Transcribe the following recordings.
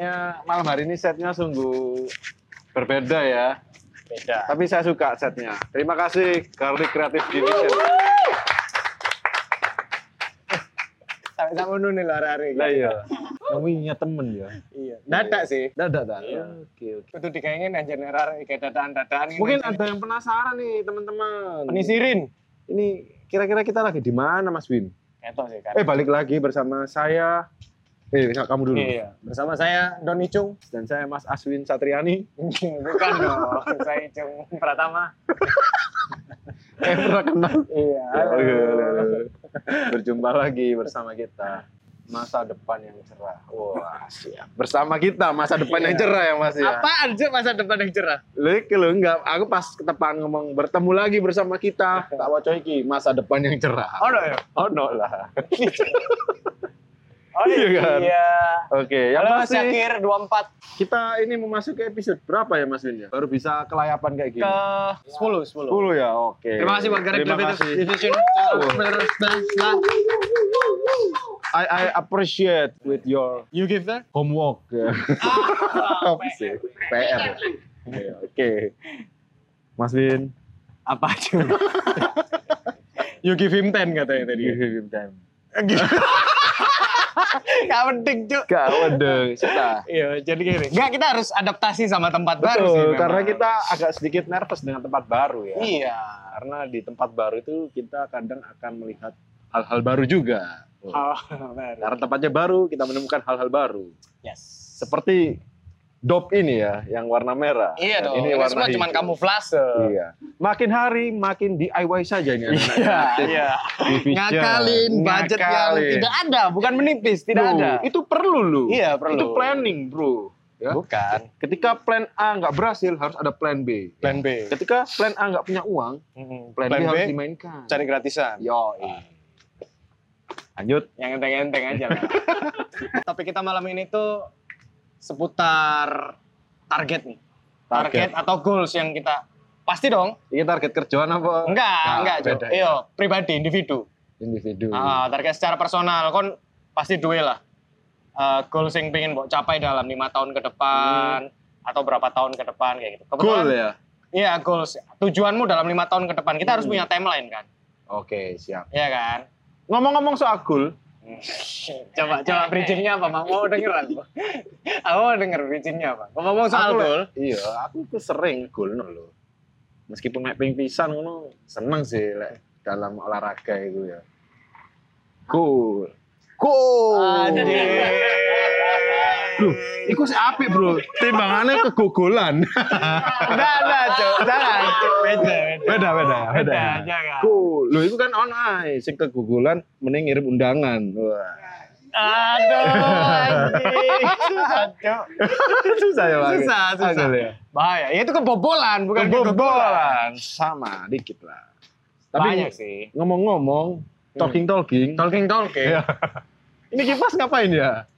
kayaknya malam hari ini setnya sungguh berbeda ya. Beda. Tapi saya suka setnya. Terima kasih Garlic Creative Division. Sampai tak ngono nih lah hari Lah iya. Ngomongnya temen ya. Iya. Dadak sih. Dadak dah. Iya. Oke oke. Itu dikayaknya aja nerare kayak dadaan-dadaan. Mungkin ada yang penasaran nih teman-teman. penisirin. Ini kira-kira kita lagi di mana Mas Win? Eto sih kan. Eh balik lagi bersama saya. Eh kamu dulu. Iya. Bersama saya Doni Cung. Dan saya Mas Aswin Satriani. Bukan dong. saya Cung Pratama. Eh pernah kenal. Iya. Halo. Berjumpa lagi bersama kita. Masa depan yang cerah. Wah, siap. Bersama kita masa depan yang Iya. cerah ya Mas ya. Apaan sih masa depan yang cerah? Lek lo enggak, aku pas ketepan ngomong bertemu lagi bersama kita. Tak waco iki masa depan yang cerah. Oh no ya? Oh no lah. Oh Iya kan? iya. Oke, yang Halo pasti Syakir 24 kita ini memasuki episode berapa ya Mas Win ya? Baru bisa kelayapan kayak gini. ke 10 10. 10 ya, oke. Terima kasih buat Garek Terima kasih. Division. I, I appreciate with your You give that? homework. Ah, Apa sih? PR. Oke, Oke. Mas Win, Apa aja? you give him 10 katanya tadi. give him time. Gak penting, Cuk. Gak sudah. Iya, jadi gini. Enggak, kita harus adaptasi sama tempat baru sih. Betul, memang. karena kita agak sedikit nervous dengan tempat baru ya. Iya. Karena di tempat baru itu kita kadang akan melihat hal-hal baru juga. Oh, baru. Karena tempatnya baru, kita menemukan hal-hal baru. Yes. Seperti dop ini ya, yang warna merah. Iya Dan dong. Ini Ini, warna semua cuma kamuflase. Iya. Makin hari makin DIY saja ini anak-anak Iya, kreatif. iya. Division. Ngakalin budget yang Ngakalin. tidak ada, bukan menipis, tidak ada. Itu perlu lu. Iya, perlu. Itu planning, bro. Ya. Bukan. Ketika plan A nggak berhasil, harus ada plan B. Plan B. Ketika plan A nggak punya uang, Mm-mm. plan, B, harus dimainkan. cari gratisan. Yo, lanjut. Yang enteng-enteng aja lah. Topik kita malam ini tuh seputar target nih. Target, atau goals yang kita pasti dong. Ini target kerjaan apa? Enggak, Nah, enggak, beda ya. Iya, pribadi, individu. Individu. Ah, target secara personal kon pasti duwe lah. Eh, goals yang pengen mbok capai dalam lima tahun ke depan atau berapa tahun ke depan kayak gitu. Goal Kebetulan- ya? Iya, goals. Tujuanmu dalam lima tahun ke depan. Kita harus Hmm. punya timeline kan? Oke, siap. Iya kan? Ngomong-ngomong soal goal, coba coba bridgingnya apa Mak? mau denger aku aku mau denger bridgingnya apa ngomong soal goal Iya, aku tuh sering goal no lho. Meskipun naik ping pisan ngono, seneng sih lek dalam olahraga itu ya. Goal. Goal. Loh, iku sih apik, Bro. Timbangannya kegogolan. enggak enggak cok jangan Cuk. beda beda, beda, beda. beda Goal. Loh, itu kan on ae sing kegogolan mending ngirim undangan. Wah. aduh anjing susah cok susah ya, Bang. susah susah ya. bahaya ya itu kebobolan bukan. Kebobolan sama dikit lah. Tapi banyak sih ngomong-ngomong, talking-talking, talking talking Iya. ini kipas ngapain ya?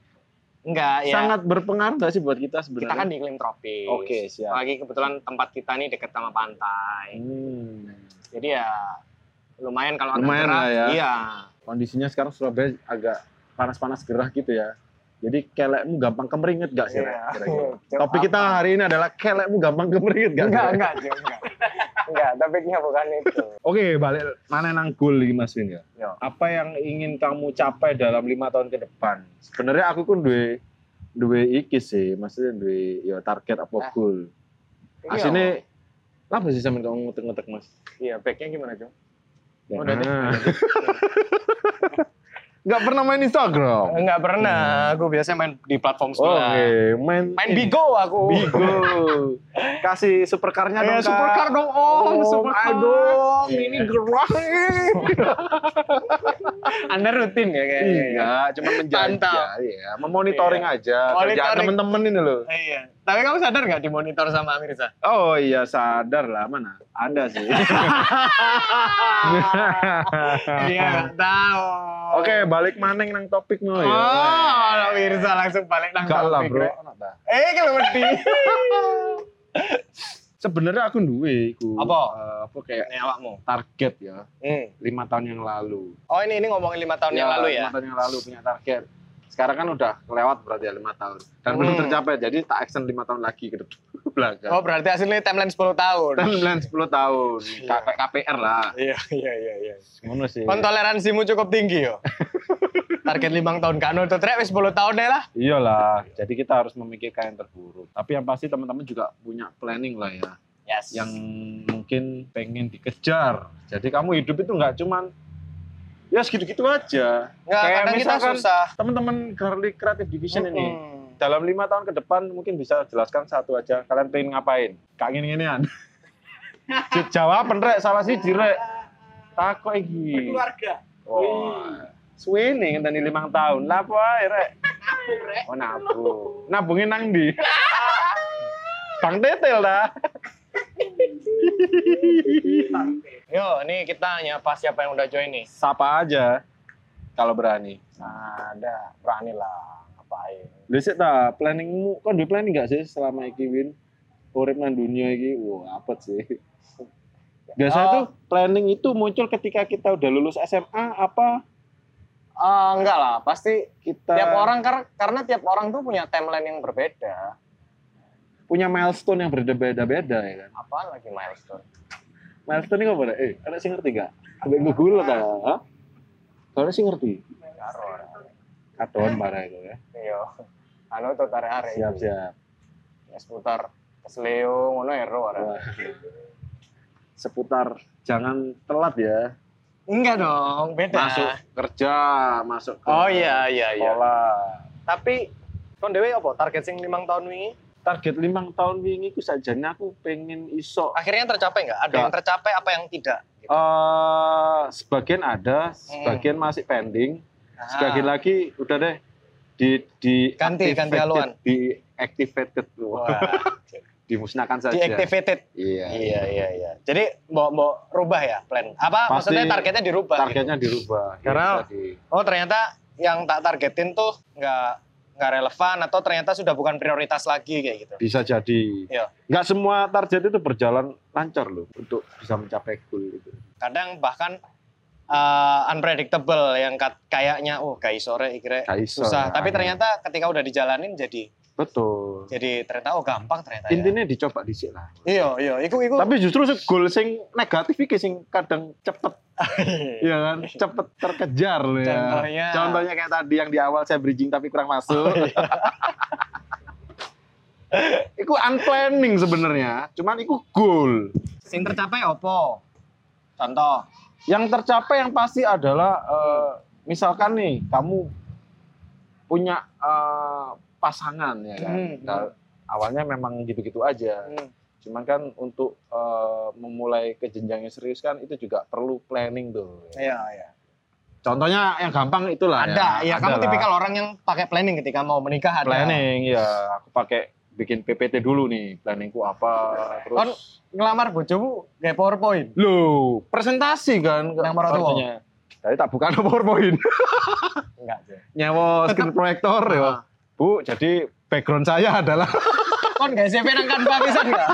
Enggak ya Sangat berpengaruh nggak sih buat kita sebenarnya? kita kan di iklim tropis Oke, siap. lagi kebetulan tempat kita nih dekat sama pantai Hmm. jadi ya lumayan kalau Lumayan cerah, lah ya. iya Kondisinya sekarang Surabaya agak panas-panas gerah gitu ya. Jadi kelekmu gampang kemeringet gak sih? Kira-kira? Cuk, Topik kita hari ini adalah kelekmu gampang kemeringet gak? enggak enggak enggak enggak topiknya bukan itu Oke, balik mana nang goal iki Mas Win ya? Yo. Apa yang ingin kamu capai dalam lima tahun ke depan? Sebenarnya aku kan duwe duwe iki sih, maksudnya duwe ya target apa Eh. goal. Iya. Asine apa sih sampean kamu ngetek-ngetek Mas? iya backnya gimana Cuk? Ya. Udah deh. Nggak pernah main Instagram. enggak pernah aku biasanya main di platform Oke, sebelah main main Bigo aku Bigo. Kasih supercarnya dong. ya Kak. supercar dong om Oh, supercar ayo dong, ini gerah. anda rutin ya kayaknya Enggak, cuma menjajah. Mantap. Iya, memonitoring aja. Kerjaan Monitoring. temen-temen ini loh. iya tapi kamu sadar nggak dimonitor sama Amirza Oh iya, sadar lah. Mana? Ada sih. dia nggak tahu Oke, balik maneng nang topikmu ya. oh Amirza langsung balik nang lah, topik, Bro. Rek. eh kalau wedi Sebenarnya aku duwe iku. Apa? eh, apa kayak ini awakmu target ya. hmm. Lima tahun yang lalu. oh ini ini ngomongin lima tahun yang lalu ya Lima tahun yang lalu punya target. Sekarang kan udah kelewat berarti ya lima tahun dan belum Hmm. tercapai. Jadi tak extend lima tahun lagi ke depan belakang. Oh berarti hasilnya timeline 10 tahun. Timeline 10 tahun, Iya. K- KPR lah. Iya iya iya iya. Ngono sih. Kon toleransimu cukup tinggi yo. Target limang tahun kan untuk trek wis 10 tahun deh lah. Iyalah, jadi kita harus memikirkan yang terburuk. Tapi yang pasti teman-teman juga punya planning lah ya, Yes. yang mungkin pengen dikejar. Jadi kamu hidup itu nggak cuman ya segitu-gitu aja. Nggak, Kayak kadang kita misalkan susah. Teman-teman Garlic Creative Division ini Mm-mm. dalam lima tahun ke depan mungkin bisa jelaskan satu aja. Kalian pengen ngapain? Kak gini ginian. Jawab rek salah sih jirek. Takut iki. keluarga. Wah. Suwe nih ngenteni limang tahun. Lah apa rek? Oh nabung. Nabungin nang ndi? Bang detail dah. Yo, ini kita nyapa siapa yang udah join nih. Sapa aja kalau berani. Ada, berani lah. Ngapain? Lha sik ta, planningmu kan duwe planning gak sih selama iki Win? Urip nang dunia iki, wah apet sih. Biasanya Oh. tuh planning itu muncul ketika kita udah lulus SMA apa Ah, enggak lah, pasti kita tiap orang kar- karena tiap orang tuh punya timeline yang berbeda. punya milestone yang berbeda-beda ya kan. Apaan lagi milestone? Milestone ini apa? Eh, ada sih ngerti gak? Ada Google ta? Hah? Kalau sih ngerti. Karo. Katon parah itu ya. Iya. Anu tuh tarik-tarik. Siap siap. Ya, seputar kesleo ngono ya ro arek. Wah. Seputar jangan telat ya. Enggak dong, beda. Masuk kerja, masuk ke Oh iya iya iya. sekolah. Tapi kon dhewe apa target sing limang tahun wingi? Target limang tahun wingi ku sajane aku pengen iso Akhirnya tercapai nggak? Ada Nggak. yang tercapai apa yang tidak? Gitu. eh sebagian ada, sebagian masih pending, Ah. sebagian lagi udah deh di di Ganti, ganti haluan. di activated Wah, dimusnahkan saja. deactivated. Iya. Iya iya iya. Jadi mau mau rubah ya plan. Apa Pasti maksudnya targetnya dirubah? gitu? Targetnya dirubah. Karena- tadi. Oh ternyata yang tak targetin tuh nggak nggak relevan atau ternyata sudah bukan prioritas lagi kayak gitu. bisa jadi. Iya. Nggak semua target itu berjalan lancar loh untuk bisa mencapai goal itu. Kadang bahkan uh, unpredictable yang kayaknya oh kayak sore kira susah. ya. Tapi ternyata ketika udah dijalanin jadi Betul. jadi ternyata oh gampang ternyata ya. Intinya dicoba dhisik lah. Iya iya. Iku iku. Tapi justru goal sing negatif iki sing kadang cepet Iya kan, cepet terkejar loh ya. Contohnya? Contohnya kayak tadi yang di awal saya bridging tapi kurang masuk. Iku unplanning sebenarnya, cuman iku goal. sing tercapai opo? Contoh. Yang tercapai yang pasti adalah eh, misalkan nih kamu punya eh, pasangan ya kan. Hmm, Nah, awalnya memang gitu-gitu aja. Cuman kan untuk eh, memulai ke jenjang yang serius kan itu juga perlu planning tuh. Iya iya. Contohnya yang gampang itulah Ada. Ya, Ada kamu lah. tipikal orang yang pakai planning ketika mau menikah ada. planning ya. Aku pakai bikin PPT dulu nih, planningku apa terus Kon ngelamar bojomu kayak PowerPoint. Loh, presentasi kan Nang marang tua. artinya. Tadi tak buka PowerPoint. Enggak sih. Nyawa screen proyektor ya. Bu, jadi background saya adalah Kon gak CV nang kanva pisan enggak?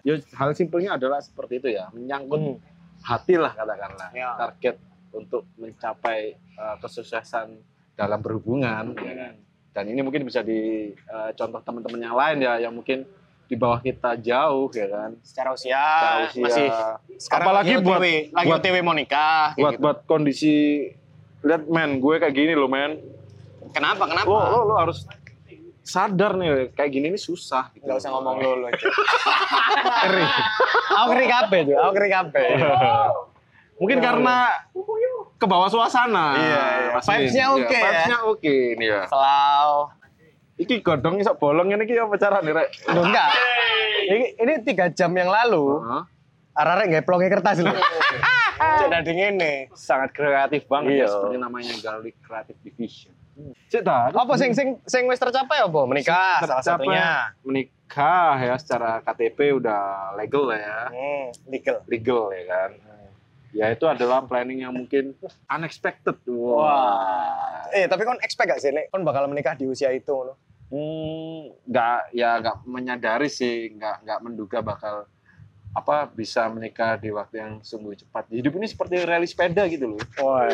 ya hal simpelnya adalah seperti itu ya, menyangkut Hmm. hati lah katakanlah. Ya. Target untuk mencapai uh, kesuksesan dalam berhubungan ya kan. Dan ini mungkin bisa di uh, contoh teman-teman yang lain ya yang mungkin di bawah kita jauh ya kan. Secara usia, Secara usia. masih sekarang Apalagi lagi buat- OTW, lagi buat- OTW mau nikah buat gitu. buat kondisi lihat men gue kayak gini loh men Kenapa? Kenapa? lo lo, lo harus sadar nih kayak gini nih susah gitu. Enggak usah ngomong lu lu. Ngeri. Aku ngeri kabeh tuh, aku ngeri kabeh. mungkin karena ke bawah suasana Iya, iya. Vibes-nya Min. oke Iya, ya. vibes-nya oke nih ya Selau. iki godong iso bolong ini iki apa cara nih rek enggak. Ini, ini tiga jam yang lalu, Heeh. arah-arah nggak plongnya kertas loh. Dadi ngene. sangat kreatif banget Iya. ya seperti namanya Garlic Creative Division Cek ta, Apa sing sing sing wis tercapai apa? Menikah salah satunya. menikah ya secara KTP udah legal lah ya Hmm, legal. legal ya kan ya itu adalah planning yang mungkin unexpected Wah. Eh, tapi kon expect gak sih, Nek? Kon bakal menikah di usia itu loh. Hmm, nggak ya nggak menyadari sih nggak nggak menduga bakal apa bisa menikah di waktu yang sungguh cepat. Hidup ini seperti rally sepeda gitu loh. Wah.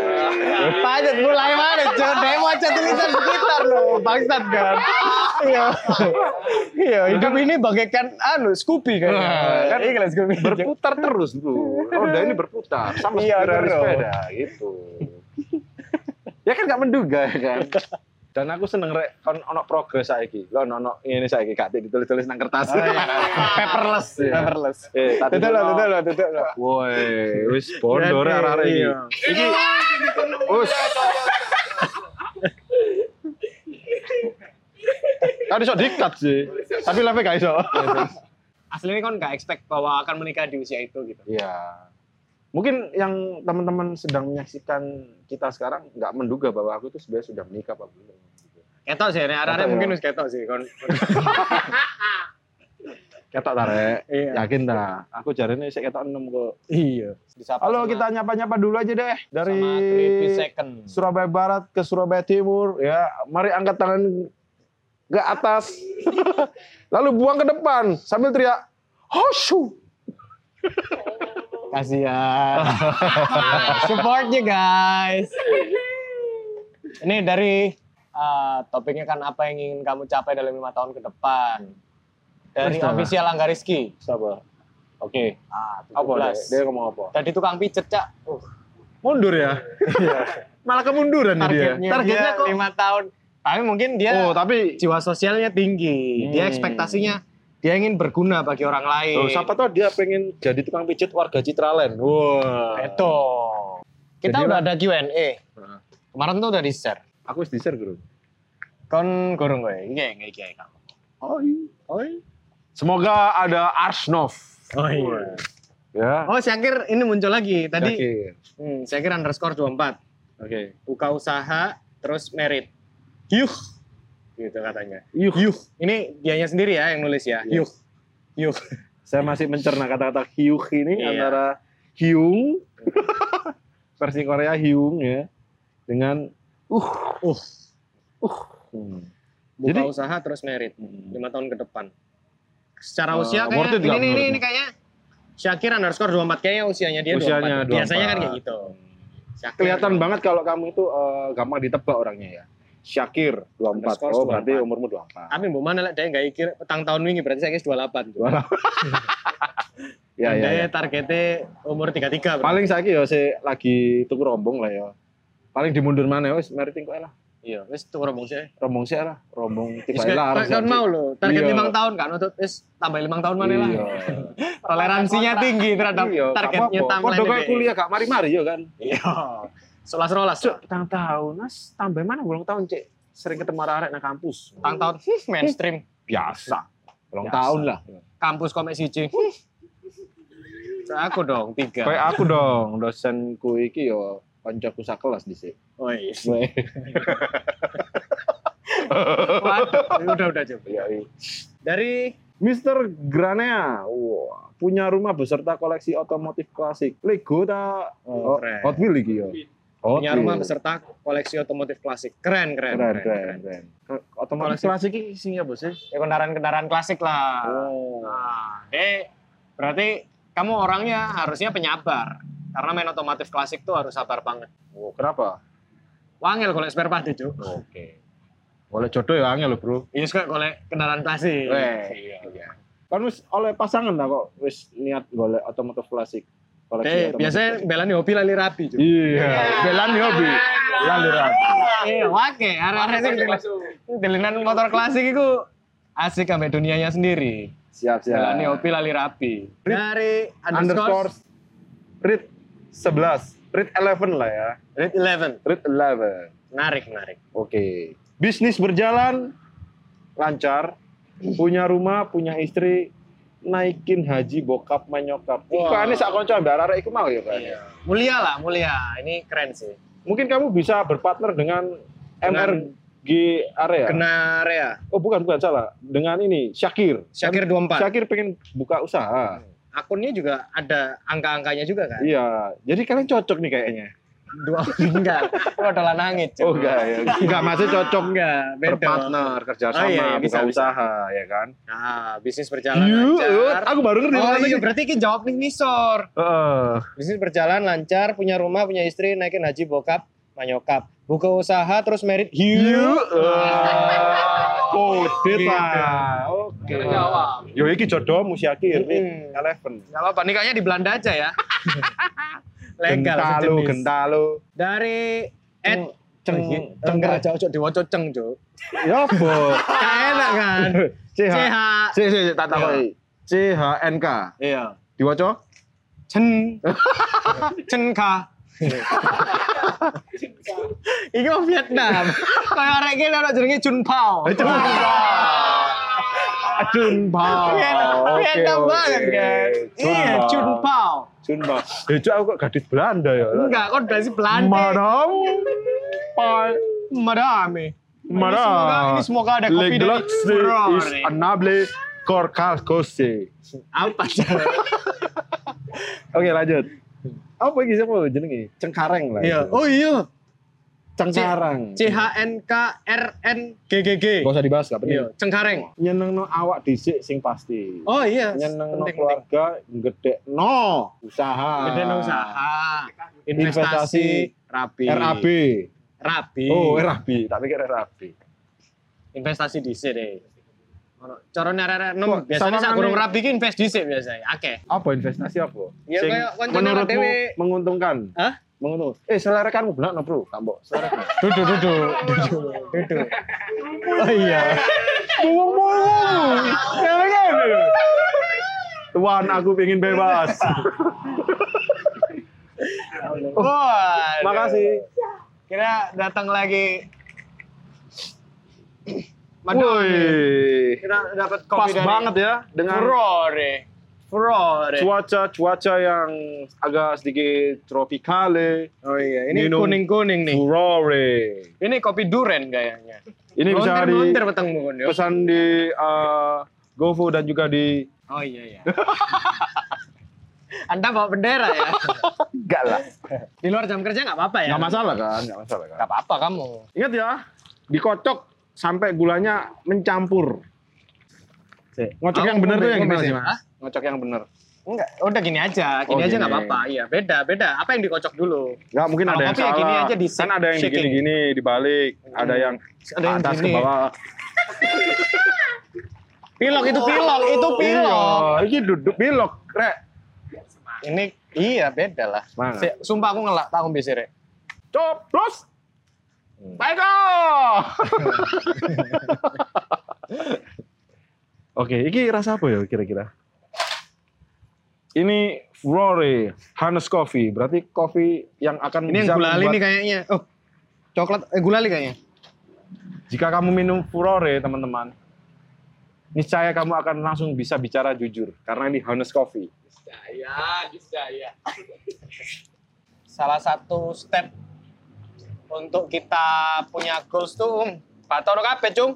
Pajat mulai mana, mau cat tulisan sekitar loh, bangsat kan. Iya. Iya, hidup ini bagaikan anu Scoopy kan. Nah, kan Iya kan Scoopy. Berputar terus bro. Roda ini berputar sama Iya, seperti rally sepeda gitu. ya kan nggak menduga ya kan. Dan aku seneng rek kon ono progres saiki. Lo ono ono ini saiki gak ditulis-tulis nang kertas. Oh, iya. Paperless, Iya. paperless. Eh, tadi ono- tutup lah, tutup lah. Woi, wis bondo rek arek iki. Iya. Iki wis Tadi sok dikat sih. Tapi live gak iso. Aslinya kan nggak expect bahwa akan menikah di usia itu gitu. Iya. Mungkin yang teman-teman sedang menyaksikan kita sekarang nggak menduga bahwa aku itu sebenarnya sudah menikah apa belum. Ketok sih, nek arek Ketok ya. mungkin wis ketok sih kon. Ketok tarik. Iya. Yakin dah. Aku jarene sik ketok 6 kok. Iya. Disapa Halo, sama- kita nyapa-nyapa dulu aja deh dari Second. Surabaya Barat ke Surabaya Timur ya. Mari angkat tangan ke atas. Lalu buang ke depan sambil teriak Hoshu. Kasihan. Supportnya guys. Ini dari uh, topiknya kan apa yang ingin kamu capai dalam lima tahun ke depan. Dari dah. official Angga Rizky. Sabar. Oke. Ah, Apa? 17. Dia ngomong apa? Tadi tukang pijet, Cak. Uh, Mundur ya? Malah kemunduran nih dia. targetnya, Targetnya dia kok. lima tahun. Tapi mungkin dia Oh, tapi jiwa sosialnya tinggi. Dia Hmm. ekspektasinya dia ingin berguna bagi orang lain. Oh, siapa tahu dia pengen jadi tukang pijit warga Citraland. Wah. Itu. Kita Jadi udah lah- ada Q&A. Heeh. Kemarin tuh udah di-share. Aku di-share, Bro. Kon gorong gue. Iya, iya, iya. kamu. Oh, iya. Semoga ada Arsnov. Oh iya. Ya. Oh, Syakir ini muncul lagi. Tadi Yakin. hmm, Syakir underscore 24. Oke. Buka usaha, terus merit. Yuh. Gitu katanya. Yuh. Yuh. Ini dianya sendiri ya yang nulis ya. Yuh. Yuh. Saya masih mencerna kata-kata hyuk ini Iya. antara hyung versi Korea hyung ya dengan uh Uh. uh. Hmm. Buka Jadi- usaha, terus merit. Hmm. lima tahun ke depan. Secara Uh, usia kayaknya ini, ini, ini, ini kayaknya Syakir underscore 24 kayaknya usianya dia Usianya 24. Biasanya kan 24. kayak gitu. Syakir Kelihatan banget kalau kamu itu eh, gampang ditebak orangnya ya. Syakir 24. Underscore Oh, berarti 24. umurmu 24. Tapi mbok mana lah dia enggak ikir petang tahun wingi berarti saya 28. tuh. Ya, ya, Dia ya. targetnya umur 33 berarti. Paling saiki ya saya lagi tuku rombong lah ya. Paling dimundur mana wis meriting kok lah. Iya, wis tuh rombong sih. Rombong sih lah, rombong tiba lah. kan mau lo, target Iya. 5 tahun kan untuk wis tambah 5 tahun mana lah. Iya. Toleransinya tinggi terhadap Iya, targetnya. Padha kayak kuliah gak mari-mari ya kan. Iya. Selas rolas. Cuk, petang tahun, Mas. Tambah mana belum tahun, Cek? Sering ketemu arek nang kampus. Petang tahun mainstream. biasa. Belum tahun lah. Kampus komik siji. Aku dong, tiga. Kayak aku dong, dosenku iki yo koncoku sakelas dhisik. Oh iya. Waduh, udah udah coba. Iya, iya. Dari Mr. Granea, wah, punya rumah beserta koleksi otomotif klasik. Lego ta Oh, oh. Hot Wheels iki yo. Hot punya rumah beserta koleksi otomotif klasik. Keren, keren, keren, keren, keren. Otomotif Koleksi- klasik iki isinya apa sih? Ya kendaraan-kendaraan klasik lah. Oh. Nah, eh berarti kamu orangnya harusnya penyabar. Karena main otomotif klasik tuh harus sabar banget. Oh, kenapa? Wangil kalau spare part itu. Oke. Boleh jodoh ya angel lho, Bro. Iya suka kalau kendaraan klasik. Weh. Iya. Kan wis oleh pasangan lah kok wis niat golek otomotif klasik. Koleksi Eh, biasanya belani hobi lali rapi. Cuk. Iya, belan yo bi. Lalu rapi. Iya, wake. Arek-arek sing del- delinan motor klasik itu asik sampai dunianya sendiri. Siap, siap. Belani hobi lali rapi. Dari underscore read 11. Read 11 lah ya. Red 11. Read 11. Menarik, menarik. Oke. Bisnis berjalan lancar. Punya rumah, punya istri, naikin haji bokap menyokap. Iku Wah. aneh sak kanca mbak Rara iku mau ya kan. Mulia lah, mulia. Ini keren sih. Mungkin kamu bisa berpartner dengan, Dengan- MRG area. Kena area. Oh bukan bukan salah. Dengan ini Syakir. Syakir 24. Syakir pengen buka usaha. Akunnya juga ada angka-angkanya juga kan? Iya. Jadi kalian cocok nih kayaknya. Dua enggak. Itu adalah nangis. Oh enggak ya. Enggak masih cocok Enggak, beda. berpartner, kerjasama, Oh, iya, iya, bisa, buka bisa. usaha ya kan. Nah, bisnis berjalan Yuk, lancar. aku baru ngerti Oh iya, berarti ki jawab nih nisor. Heeh. Bisnis berjalan lancar, punya rumah, punya istri, naikin haji bokap, manyokap. Buka usaha terus merit hiu. Yuk. Kode Gitu. ta. Oke. Jawab. Yo iki jodohmu si Mm-mm. Eleven. Gak apa-apa, nikahnya di Belanda aja ya. Legal Gentalo, sejenis. gentalo. Dari Ed Ceng, ceng, ceng, jauh cok diwaca ceng cok. Ya apa? Gak enak kan? CH. CH. C C tak takoki. H N K. Iya. Diwaca? Cen. Cen ka. Iki mau Vietnam. Kayak arek iki lho jenenge Jun Pao. Jun Jun Pao. Vietnam, banget kan. Iya, Jun Pao. Eh, Cuk, aku kok gadis Belanda ya. Enggak, kok dari Belanda. Madam. Pai. Madame. Ini semoga, Madam. ini semoga ada kopi dari Leglox is anable corcalcose. Apa sih? Oke, lanjut. Apa iki siapa jenenge? Cengkareng lah. Iya. Oh iya. Cengkareng. C H N K R N G G G. Gak usah dibahas, gak penting. Iya, Cengkareng. Nyenengno awak dhisik sing pasti. Oh iya. Penting, penting. keluarga, gedekno usaha. Gede no usaha. Investasi. Investasi. Rapi. RAB. Rapi. Oh, RAB. Tak pikir RAB. investasi di deh. Cara arek nom biasanya sak gurung rapi ki invest dhisik biasanya. Akeh. Apa investasi apa? Ya, koncone dhewe. menguntungkan. Hah? Menguntungkan. Eh, selerakanmu benar no, Bro. Tambok, selerakan. Dudu dudu dudu dudu. Oh iya. Selerakan. Tuan, aku pengen bebas. Wah. Makasih. Kira datang lagi. Madam. Woi. Kira dapat Pas kopi dari banget ya dengan Furore. Furore. cuaca cuaca yang agak sedikit tropikale. Oh iya, ini Minum. kuning-kuning nih. Furore. Ini kopi duren kayaknya. Ini bisa di ya. pesan di uh, GoFood dan juga di Oh iya iya. Anda bawa bendera ya? enggak lah. Di luar jam kerja nggak apa-apa ya? Enggak masalah kan? Enggak masalah kan? Nggak apa-apa kamu. Ingat ya, dikocok sampai gulanya mencampur. Ngocok Aku yang benar tuh yang gimana sih, Mas? Ngocok yang benar. Enggak, udah gini aja. Gini Oh, aja nggak apa-apa. Iya, beda, beda. Apa yang dikocok dulu? Enggak, mungkin Kalau ada yang kopi ya salah. gini aja di kan ada yang digini-gini dibalik, ada yang Ada yang atas ke gini. bawah. Pilok itu pilok, itu pilok. Iya, ini duduk pilok, rek. Ini iya beda lah. Sumpah aku ngelak ngombe sih, Rek. Coplos. Hmm. Baiko. Oke, ini rasa apa ya kira-kira? Ini Furore Hanes Coffee, berarti kopi yang akan Ini bisa yang gulali membuat- nih kayaknya. Oh, coklat eh gulali kayaknya. Jika kamu minum Furore, teman-teman, niscaya kamu akan langsung bisa bicara jujur karena ini Hanes Coffee. Saya, saya. Salah satu step untuk kita punya goals tuh, um, batok ono kabeh, Cung.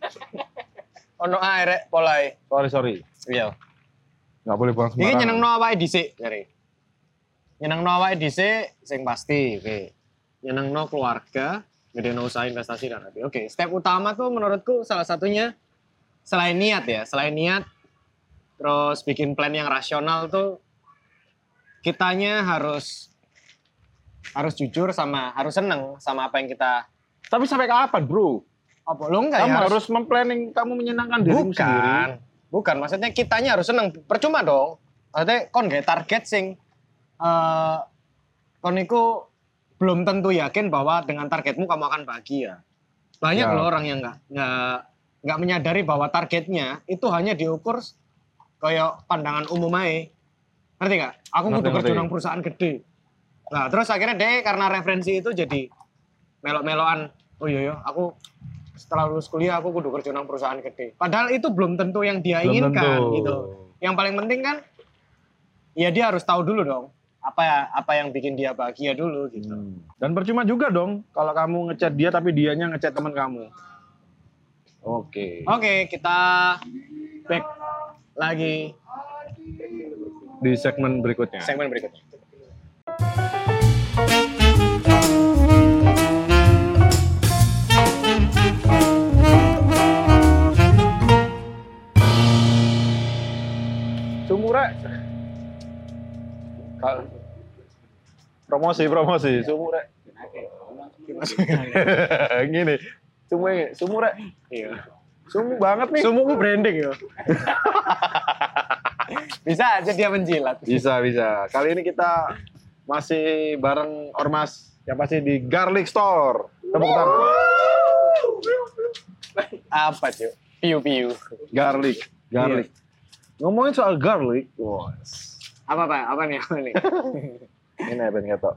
Ono ae rek polai. Sorry, sorry. Iya. Nggak boleh buang sembarangan. nyenengno awake dhisik, jare. Nyenengno awake dhisik sing pasti, oke. Nyenengno keluarga, gedeno usaha investasi dan nanti. Oke, step utama tuh menurutku salah satunya selain niat ya, selain niat terus bikin plan yang rasional tuh kitanya harus harus jujur sama harus seneng sama apa yang kita Tapi sampai kapan, bro? apa lo enggak kamu ya harus memplanning, kamu menyenangkan dirimu sendiri. Bukan maksudnya kitanya harus seneng. Percuma dong. Maksudnya kon gak target sing eh kon iku belum tentu yakin bahwa dengan targetmu kamu akan bahagia. Banyak Ya. loh orang yang nggak nggak nggak menyadari bahwa targetnya itu hanya diukur kayak pandangan umum aja. Ngerti nggak? Aku kudu kerja nang perusahaan gede. Nah terus akhirnya deh karena referensi itu jadi melok-melokan. Oh iya iya aku setelah lulus kuliah aku kudu kerja nang perusahaan gede padahal itu belum tentu yang dia Belum inginkan tentu. gitu yang paling penting kan ya dia harus tahu dulu dong apa ya apa yang bikin dia bahagia dulu gitu Hmm. Dan percuma juga dong kalau kamu ngechat dia tapi dianya ngechat teman kamu. Oke. oke kita back lagi Di segmen berikutnya. segmen berikutnya Kal- Promosi, promosi, sumu rek. Gini, sumu sumu rek. Iya. Sumu banget nih. Sumuku branding ya. Bisa aja dia menjilat. Bisa, bisa. Kali ini kita masih bareng Ormas yang pasti di Garlic Store. Tepuk tangan. Apa cuy? Piu-piu. Garlic, garlic. Ngomongin soal garlic, wah. Apa pak? Apa nih? Apa nih? Ini ben ketok.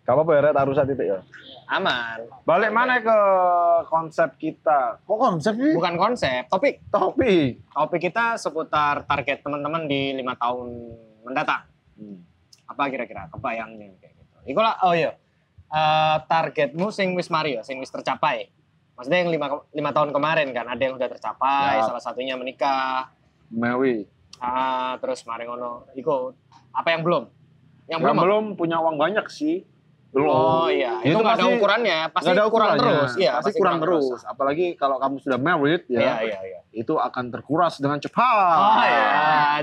Gak apa-apa ya, Rek, taruh saat titik ya. Aman. Balik mana ke konsep kita? Kok konsep sih? Bukan konsep, topik. Topik. Topik kita seputar target teman-teman di lima tahun mendatang. Apa kira-kira kebayangnya kayak gitu? Iku lah, oh iya. Eh, targetmu sing wis Mario, sing wis tercapai. Maksudnya yang lima, lima tahun kemarin kan, ada yang udah tercapai, Ya. salah satunya menikah, Mewi. ah, terus mari ngono. Iku apa yang belum? Yang, Yang belum, belum punya uang banyak sih. Oh iya, itu, Itu nggak ada pasti- ukurannya, pasti ada kurang ukurannya. terus. Iya, pasti, kurang, terus. Apalagi kalau kamu sudah married ya, Iya, iya, iya. itu akan terkuras dengan cepat. Oh iya,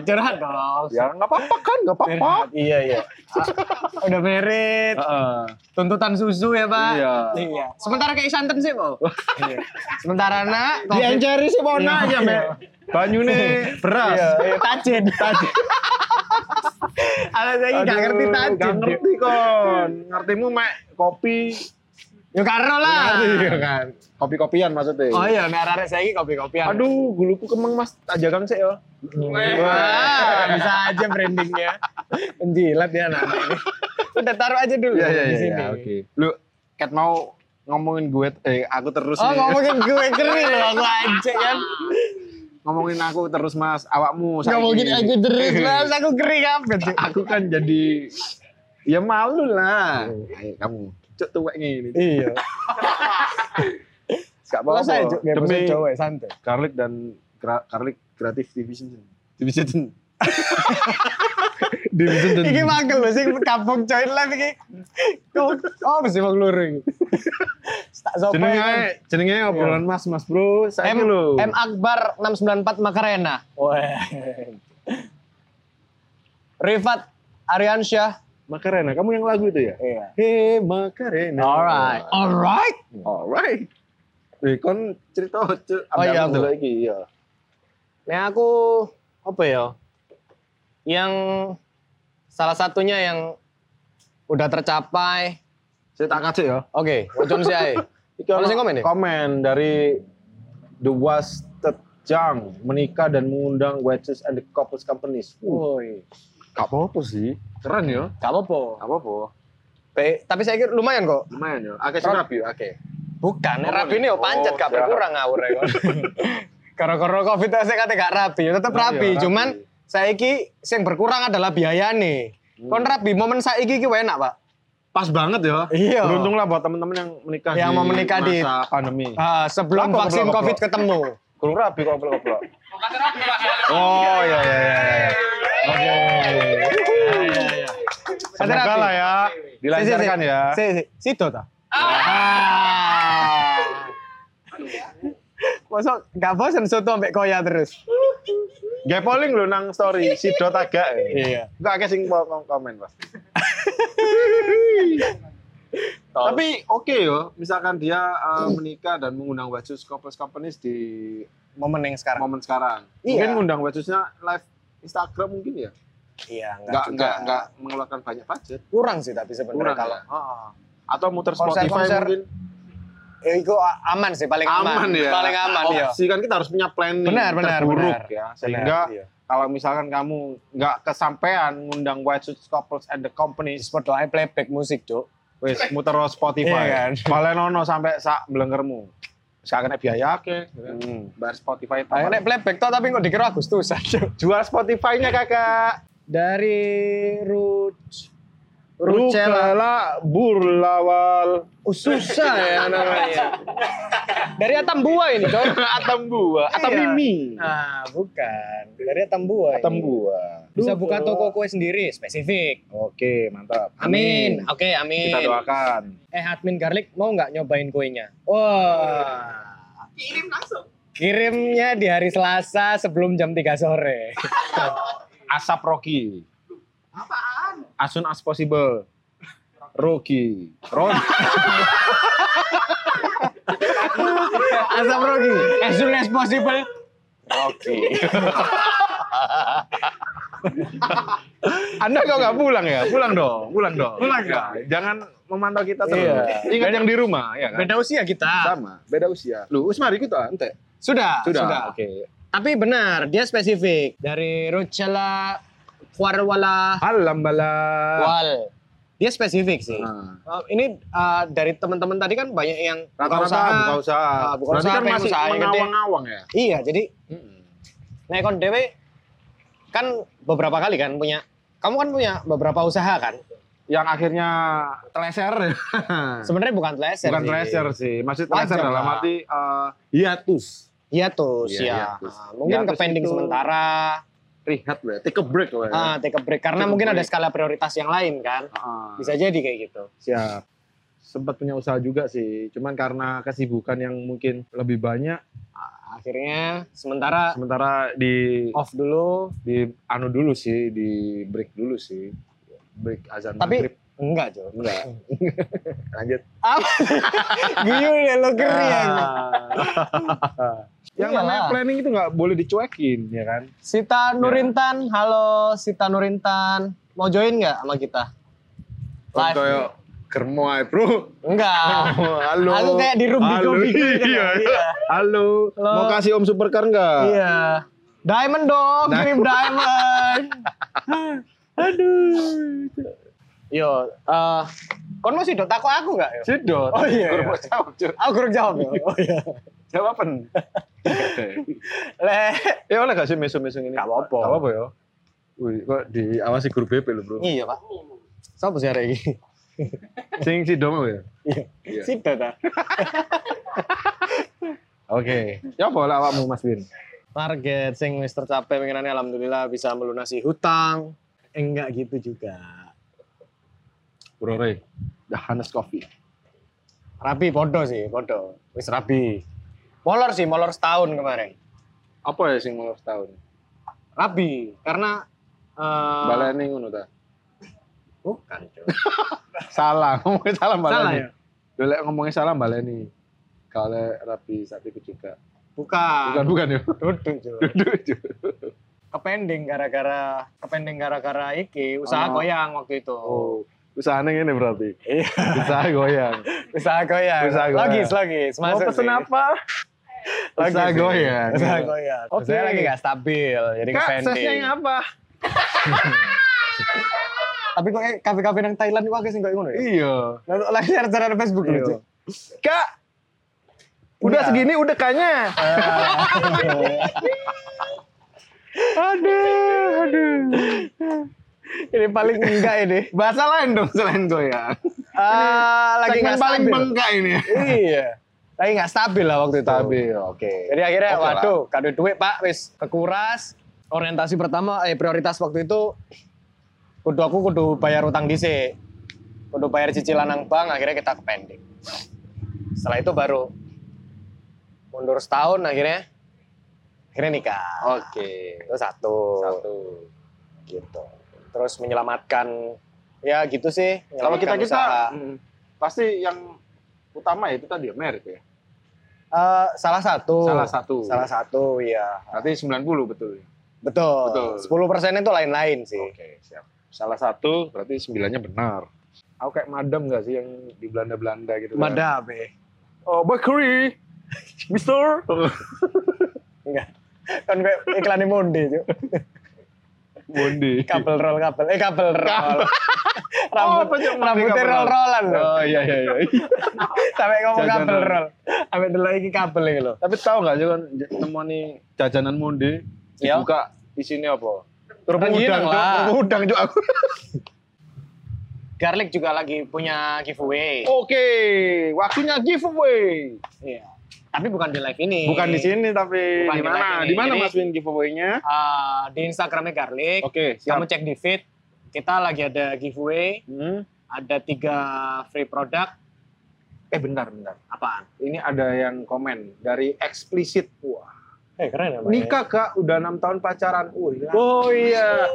curhat dong. Ya nggak apa-apa kan, nggak apa-apa. Iya, iya. Ah, Udah merit, Heeh. tuntutan susu ya, Pak. Iya. Iya. Sementara kayak santen sih, Pak. Iya. Sementara nak, Dienceri sih mau Iya. aja, Mbak. Banyune beras. Iya, iya, tajin. Tajin. Lagi gak ngerti tajin. Gak ngerti kon. Ngertimu mek kopi. Ya karo lah. Iya kan. Kopi-kopian maksudnya. Oh iya, nek arek saiki kopi-kopian. Aduh, guluku kemeng mas. Aja kang sih ya. Wah, bisa aja brandingnya. Penjilat ya anak-anak ini. Udah taruh aja dulu Iya, iya, di iya. sini. iya, Oke. Lu, Kat mau ngomongin gue, eh aku terus Oh nih. ngomongin gue keren loh aku aja kan. Ngomongin aku terus mas, awakmu. Ngomongin aku terus mas, aku kering apa tuh. Aku kan jadi, ya malu lah. Ayo kamu, cuk tuwek ngene. Iya. Gak apa-apa. Demi cowok santai. garlic dan garlic creative division. Division. division. Iki mangkel loh sing kampung join live iki. Kok oh mesti wong loro iki. Tak sopan. Jenenge jenenge obrolan Mas, Mas Bro. Saya M, lho. M Akbar 694 Makarena. Wah. Rifat Aryansyah. Makarena, kamu yang lagu itu ya? Iya. Hey Makarena. Alright. Alright. Alright. Eh, kon cerita. Oh, iya, aku. lagi iya. Nah aku apa ya? Yang salah satunya yang udah tercapai. Saya tak kasih ya. Oke, wocon sih ae. Iki Ono ono sing komen ya? komen dari The Wasted Jang menikah dan mengundang wedges and the couples companies. Woi, gak apa-apa sih. Keren ya. gak apa-apa. Gak apa-apa. Tapi saya kira lumayan kok. Lumayan ya. Akeh sing Ron- rabi, akeh. Bukan, nek Oh, rabi ini yo oh, pancet gak siap. berkurang ngawur ya. Karena covid saya kata gak rabi, ya tetep Oh, iya, rabi. Cuman saiki yang berkurang adalah biayane. Hmm. Kon rabi momen saiki ki enak, Pak. Pas banget ya. Iya. Beruntung lah buat teman-teman yang menikah Yang di mau menikah di- masa pandemi. Ah, sebelum Apa, vaksin goblok, covid goblok? ketemu. Kurang rabi kok goblok. Oh iya iya iya. iya. Oke. Ada Semoga rabi. lah ya. Dilancarkan ya. Si, si, situ ta. Ah. Masa gak bosan soto ambek koya terus? Gak polling lo nang story si dot agak. Iya. Enggak akeh sing komen pasti. Tapi oke yo, misalkan dia uh, menikah dan mengundang Wajus Couples Companies di momen yang sekarang. momen sekarang. Iya. Mungkin ngundang Wajusnya live Instagram mungkin ya. Iya, Enggak juga. enggak enggak mengeluarkan banyak budget. kurang sih tapi sebenarnya kalau ya? Atau muter Konser- Spotify konser mungkin. Ya, itu aman sih paling aman, ya. paling aman ya. Opsi kan kita harus punya planning Benar, benar, terburuk benar. ya. Sehingga Benar, iya. kalau misalkan kamu nggak kesampaian ngundang Wajus Couples and the Companies, Sport doa playback musik, Cuk. wis muter Spotify. Iya kan? Balenono sampai sak belengermu. Sekarang kena biaya ke, Hmm. bayar Spotify. Ayo nek playback toh tapi kok dikira Agustusan, Cuk. Jual Spotify-nya kakak. Dari Ruch Rucela. Burlawal. Oh, susah ya namanya. Dari Atambua ini, Cuk. Atam Bua, Atam Iya. Mimi. Ah, bukan. Dari Atambua. Atam ini. Bisa buka toko kue sendiri, spesifik. Oke, mantap. Amin. Oke, amin. Kita doakan. Eh, admin garlic mau nggak nyobain kuenya? Wah. Kirim langsung. Kirimnya di hari Selasa sebelum jam 3 sore. Asap Rocky. Apaan? As soon as possible. Rocky. Rocky. Asam Rocky. As soon as possible. Rocky. Anda kok nggak pulang ya? Pulang dong, pulang dong. Pulang Ya, Jangan memantau kita terus. Iya. Ingat yang di rumah, ya kan? Beda usia kita. Sama, beda usia. Lu, Usmar ikut ah, ente. Sudah, Sudah. sudah. Oke. Tapi benar, dia spesifik. Dari Rucella Warwala Alam bala. Wal. Dia spesifik sih. Nah, Uh, ini uh, dari teman-teman tadi kan banyak yang buka Rata-rata usaha. buka usaha. Ah, buka Berarti usaha, kan masih mengawang-awang ya? Iya, jadi Mm-mm. Nah, kon dewe kan beberapa kali kan punya kamu kan punya beberapa usaha kan? Yang akhirnya teleser. Sebenarnya bukan teleser. Bukan sih. teleser sih. Wajar teleser dalam lah. arti eh, hiatus. Tuh, Iya, ya. hiatus. Ah, mungkin ke Hiatus pending itu- sementara. Rehat lah, take a break lah. ya. Ah, take a break karena Take mungkin ada break. skala prioritas yang lain kan. Ah. Bisa jadi kayak gitu. Siap. Sempat punya usaha juga sih, cuman karena kesibukan yang mungkin lebih banyak, Ah, Akhirnya sementara sementara di off dulu. di anu dulu sih, di break dulu sih, break azan Tapi maghrib. enggak, Jo. enggak. Lanjut. Apa? Guyu ya lo keren. yang Iyalah. namanya planning itu nggak boleh dicuekin, ya kan? Sita Nurintan, halo Sita Nurintan. Mau join nggak sama kita? Live. kayak germo ae, Bro. Enggak. Halo. Aku kayak di room di Halo. kopi gitu kan. Iya. Iya. Halo. Halo. Mau kasih Om Supercar enggak? Iya. Diamond dong, kirim diamond. Aduh. Yo, eh kon masih dot takut aku enggak? Sidot. Oh, iya, Kurang iya. jawab. Aku kurang jawab ya. Oh iya. Jawaban. Le, Ya oleh gak sih mesum-mesum ini? Gak apa-apa. Gak apa ya. Wih, kok diawasi guru BP lho, Bro. iya, Pak. Siapa sih hari ini? Sing si dong ya. Iya. Iya. Sita ta. Oke. Ya apa lah awakmu Mas Win? Target sing wis tercapai pengenannya alhamdulillah bisa melunasi hutang. Eh, enggak gitu juga. Bro Ray. The Hanes Coffee. Rapi podo sih, podo. Wis rapi. Molor sih, molor setahun kemarin. Apa ya sing mau setahun? Rapi karena eh Baleni ngono ta. bukan. Salah, ngomongnya salah baleni. Salah ya? Dolek ngomongnya salah baleni. Kalau rapi saat itu juga. Bukan. Bukan bukan ya. Duduk. Duduk. Kepending gara-gara kepending gara-gara iki usaha Oh. goyang waktu itu. Oh, usahanya ini berarti. Iya, Usaha goyang. usaha goyang. Usaha goyang. Logis, logis. Mau Masuk pesen sih. apa? Logis Usaha sih. goyang. Usaha goyang. Oke. Saya lagi gak stabil, jadi Kak, kepending. sesnya yang apa? Tapi kok kayak kafe-kafe nang Thailand itu agak sih nggak ngono ya? Iya. Lalu lagi di Facebook gitu. Kak, udah Iya. segini udah kayaknya. aduh, aduh. ini paling enggak ini. Bahasa lain dong selain goyang. Ah, lagi Segmen paling bengkak ini. iya. Lagi nggak stabil lah waktu itu. Stabil, oke. Jadi akhirnya, Oke lah. waduh, kado duit pak, wis kekuras. Orientasi pertama, eh prioritas waktu itu, kudu aku kudu bayar utang DC. Kudu bayar cicilan nang bank, akhirnya kita ke pending. Setelah itu baru mundur setahun akhirnya, akhirnya nikah. Oke. Itu satu. Satu. Gitu. Terus menyelamatkan, ya gitu sih. Kalau kita kita usaha. mm, pasti yang utama ya itu tadi ya merit ya. Eh, salah satu. Salah satu. Salah satu, iya. Berarti 90 betul. Betul. Betul. 10 persen itu lain-lain sih. Oke, siap. Salah satu berarti sembilannya benar. Aku kayak madam gak sih yang di Belanda-Belanda gitu kan? Madab ya. Oh, bakery. Mister. Enggak. Kan kayak iklan Monde, Cuk. Mondi. Kabel roll kabel. Eh kabel roll. Rambut? Monde rambutnya roll? roll-rollan loh. Oh iya iya iya. Sampai ngomong Jajanan. kabel roll. Sampai dulu iki kabel iki lho. Tapi tahu nggak sih kan nemu nih jajanan Mondi Iya. dibuka isinya apa? Kerupuk udang Cuk. lah. Kerupuk udang juga aku. Garlic juga lagi punya giveaway. Oke, waktunya giveaway. Iya. Tapi bukan di live ini. Bukan di sini tapi Bukan di mana? ini. Di mana Mas Win giveaway-nya? Ah, di Instagramnya Garlic. Oke, siap. Kamu cek di feed. Kita lagi ada giveaway. Hmm. Ada tiga free product. Eh bentar bentar. Apaan? Ini ada yang komen dari eksplisit. Wah. Eh keren ya. Nikah kak, udah enam tahun pacaran. Wih, Oh iya.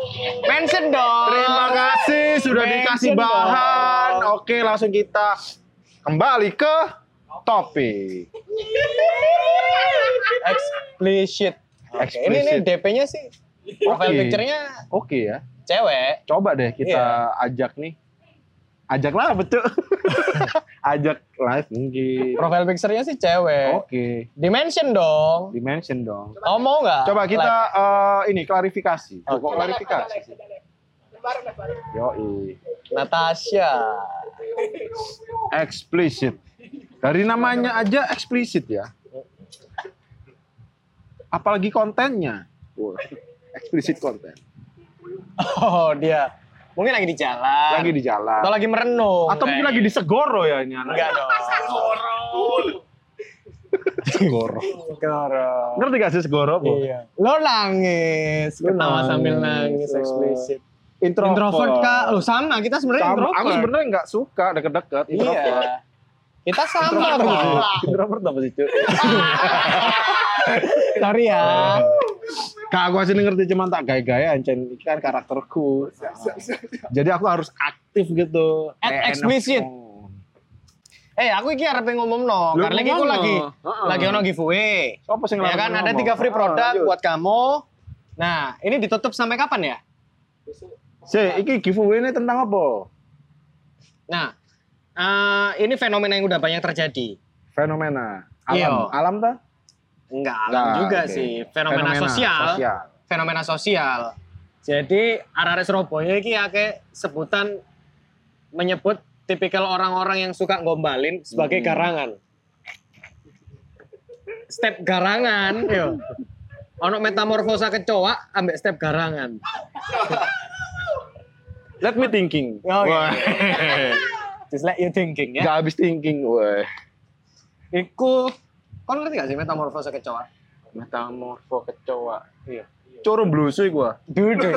Mention dong. Terima kasih sudah Mention dikasih bahan. dong. Oke, langsung kita kembali ke topik. Explicit. Oke, Explicit. Ini nih DP-nya sih. Profile Oke. picture-nya Oke ya. Cewek. Coba deh kita ajak nih. Ajak lah betul. ajak live mungkin. Profile picture-nya sih cewek. Oke. Dimension dong. Dimension dong. Kamu mau nggak? Coba kita Live? eh, ini klarifikasi. Oke. Kok klarifikasi? Yoi. Natasha. Explicit. Dari namanya aja eksplisit ya. Apalagi kontennya. Wah, Eksplisit konten. Oh dia. Mungkin lagi di jalan. Lagi di jalan. Atau lagi merenung. Atau mungkin lagi di Segoro ya ini anak. Enggak dong. Segoro. Segoro. Ngerti gak sih Segoro? Bu? Iya. Lo nangis. Lu Ketawa nangis. sambil nangis. Eksplisit. Introvert. Introvert kak. Lo sama. Kita sebenarnya introvert. Aku sebenarnya nggak suka deket-deket. Introvert. Iya. Kita sama Introvert apa sih? kok. Introvert apa sih, Cuk? Sorry ya. Kak, aku asli ngerti cuman tak gaya-gaya, ancen ini kan karakterku. Jadi aku harus aktif gitu. At explicit. Eh aku iki arep ngomong no. Karena iki aku lagi lagi ono giveaway. Sopo sing Ya kan ada tiga free Ah, produk buat kamu. Nah, ini ditutup sampai kapan ya? Si, iki giveaway ini tentang apa? Nah, eh, ini fenomena yang udah banyak terjadi. Fenomena. Alam, Iya. alam ta? Enggak alam Nggak, juga oke. sih, fenomena, sosial. sosial. Fenomena sosial. Jadi arek Surabaya iki akeh sebutan menyebut tipikal orang-orang yang suka ngombalin sebagai Hmm. garangan. Step garangan, yo. Ono metamorfosa kecoa ambek step garangan. Let me thinking. Oh, iya. Wah. Just let you thinking ya. Gak habis thinking, wah. Iku, kau ngerti gak sih metamorfosa kecoa? Metamorfo kecoa. Iya. Coro blusu gua. Duduk.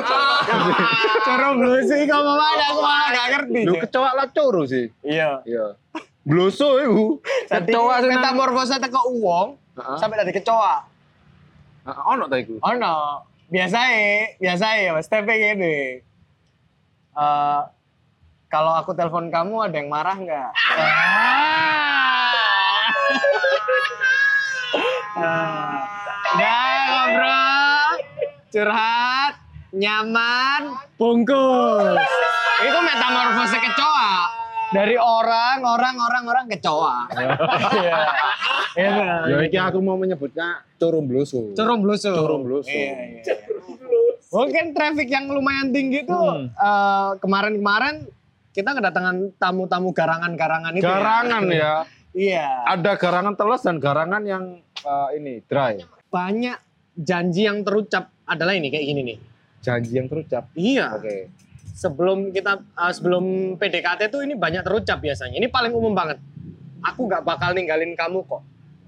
Cara blusi kamu mana aku malah gak ngerti. Lu kecoa lah coro sih. Iya. Iya. Blusu iku. Kecoa metamorfosa teko uang Heeh. sampai dari kecoa. Ah, Ono ta iku? Oh no, biasa ya, biasa ya, step gini. Eh, kalau aku telepon kamu ada yang marah nggak? Ah. Nggak ngobrol, curhat, nyaman, bungkus. Itu metamorfose kecoa. Dari orang, orang, orang, orang kecoa. Iya. Iya. Ya iki aku mau menyebutnya coro blusu. Curung blusu. Curung blusu. Iya, iya, iya. Mungkin traffic yang lumayan tinggi tuh Hmm. eh, kemarin-kemarin kita kedatangan tamu-tamu garangan-garangan itu. Garangan ya. ya. Iya. Ada garangan teles dan garangan yang eh, ini dry. Banyak janji yang terucap adalah ini kayak gini nih. Janji yang terucap. Iya. Oke. Sebelum kita eh, sebelum PDKT tuh ini banyak terucap biasanya. Ini paling umum banget. Aku nggak bakal ninggalin kamu kok.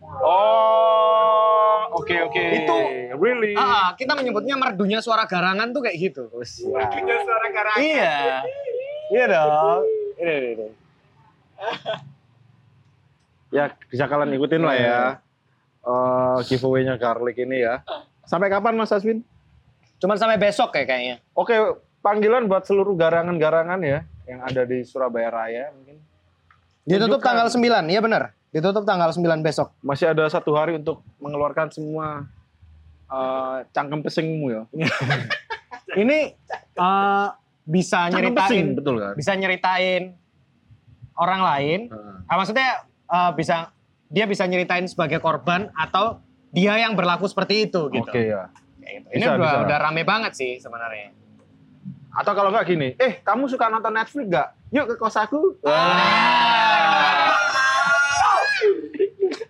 Oh, oke oke. Itu- really. Ah, kita menyebutnya merdunya suara garangan tuh kayak gitu. Oh, siap. Iya. Iya dong. Ini, ini, ini. Ya bisa kalian ikutin lah ya. Eh giveaway-nya garlic ini ya. Sampai kapan Mas Aswin? Cuman sampai besok ya kayaknya. Oke, panggilan buat seluruh garangan-garangan ya yang ada di Surabaya Raya mungkin. Ditutup Tunjukkan. tanggal 9, iya benar. Ditutup tanggal 9 besok. Masih ada satu hari untuk mengeluarkan semua eh, cangkem pesingmu ya. Ini eh, bisa Cangkem pesing, nyeritain betul kan? bisa nyeritain orang lain. Heeh. Ah, maksudnya eh, bisa dia bisa nyeritain sebagai korban atau dia yang berlaku seperti itu gitu. Oke ya. Kayak gitu. Ini Bisa, udah, bisa. udah rame banget sih sebenarnya. Atau kalau nggak gini, eh kamu suka nonton Netflix nggak? Yuk ke kos aku.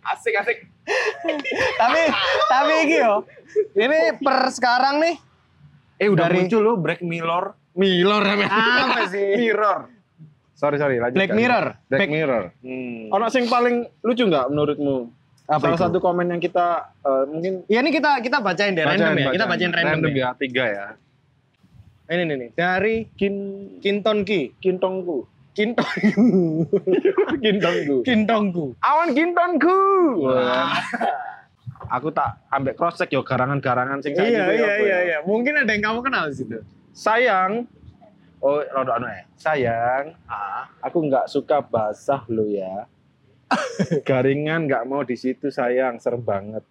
Asik asik. tapi tapi yo. Ini per sekarang nih Eh udah Dari- muncul loh Black Mirror. Mirror apa sih? Mirror. Sorry sorry lanjut. Black. Mirror. Black Black- Mirror. Hmm. Ono sing paling lucu nggak menurutmu? Apa Salah itu? satu komen yang kita eh, mungkin Ya ini kita kita bacain deh random ya. Kita bacain random, ya. ya tiga ya. Ini nih, nih. dari Kin Kinton Ki. kintongku. Kinton kintongku. Kintongku. Awan kintongku. Wah. aku tak ambek cross check yo garangan-garangan sing Iya iya iya ya. iya. Mungkin ada yang kamu kenal di situ. Sayang. Oh, rada anu ya. Sayang, Ah. aku nggak suka basah lo ya. Garingan nggak mau di situ sayang, serem banget.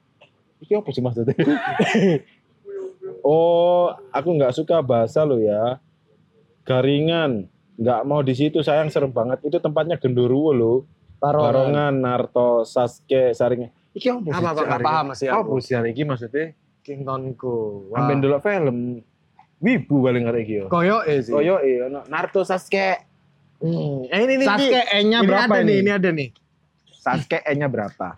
Iki apa sih maksudnya? oh, aku nggak suka basah lo ya. Garingan nggak mau di situ sayang, serem banget. Itu tempatnya genderuwo lo. Barongan, Narto, Sasuke, Saringan. Iki apa sih? Apa apa masih Apa aku. sih hari iki maksudnya? Kingtonku. Ambil dulu film. Wibu paling ngerti iki yo. Koyo sih. Koyo eh ono Naruto Sasuke. Hmm. Eh ini nih. Sasuke E-nya ini berapa ada ini? nih, ini ada nih. Sasuke E-nya berapa?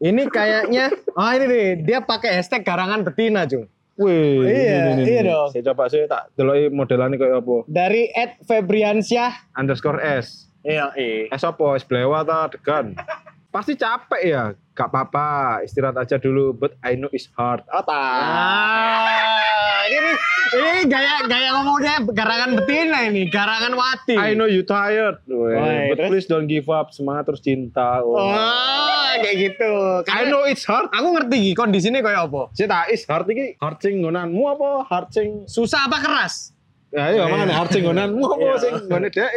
Ini kayaknya, oh ini nih, dia pakai hashtag garangan betina, Jung. Wih, Iya, iya dong. Saya coba saya tak deloki modelannya kayak apa. Dari Ed Febriansyah. Underscore S. Iya, iya. S apa? S blewa ta degan. Pasti capek ya. Gak apa-apa, istirahat aja dulu. But I know it's hard. Ah, tak. Ah, ini ini gaya gaya ngomongnya garangan betina ini, garangan wati. I know you tired. Woi, but terus? please don't give up. Semangat terus cinta. Oh. Oh, kayak gitu. I Karena know it's hard. aku ngerti kondisinya kayak apa. Tak is hard iki hard sing nggonanmu apa hard sing Susah apa keras? Ya iya Iya. mana hard sing nggonanmu apa Iya. sing nggone dhek.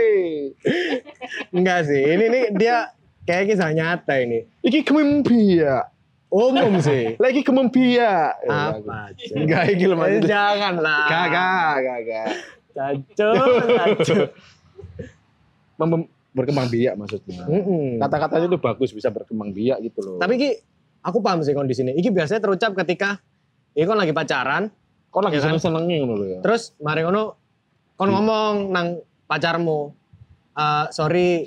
Enggak sih, ini nih dia kayak kisah nyata ini. Iki kemembia. Umum sih. Lagi kemembia. Apa? Enggak iki Eh, maksudnya. Jangan lah. Kagak, kagak. Caco. Mem- berkembang biak maksudnya. Mm-mm. Kata-katanya itu bagus bisa berkembang biak gitu loh. Tapi ki, aku paham sih kondisinya. Iki biasanya terucap ketika ini kan lagi pacaran, kok lagi Ya seneng-senengnya ngono lho ya. terus mari ngono kon ngomong nang pacarmu, "Eh, sorry,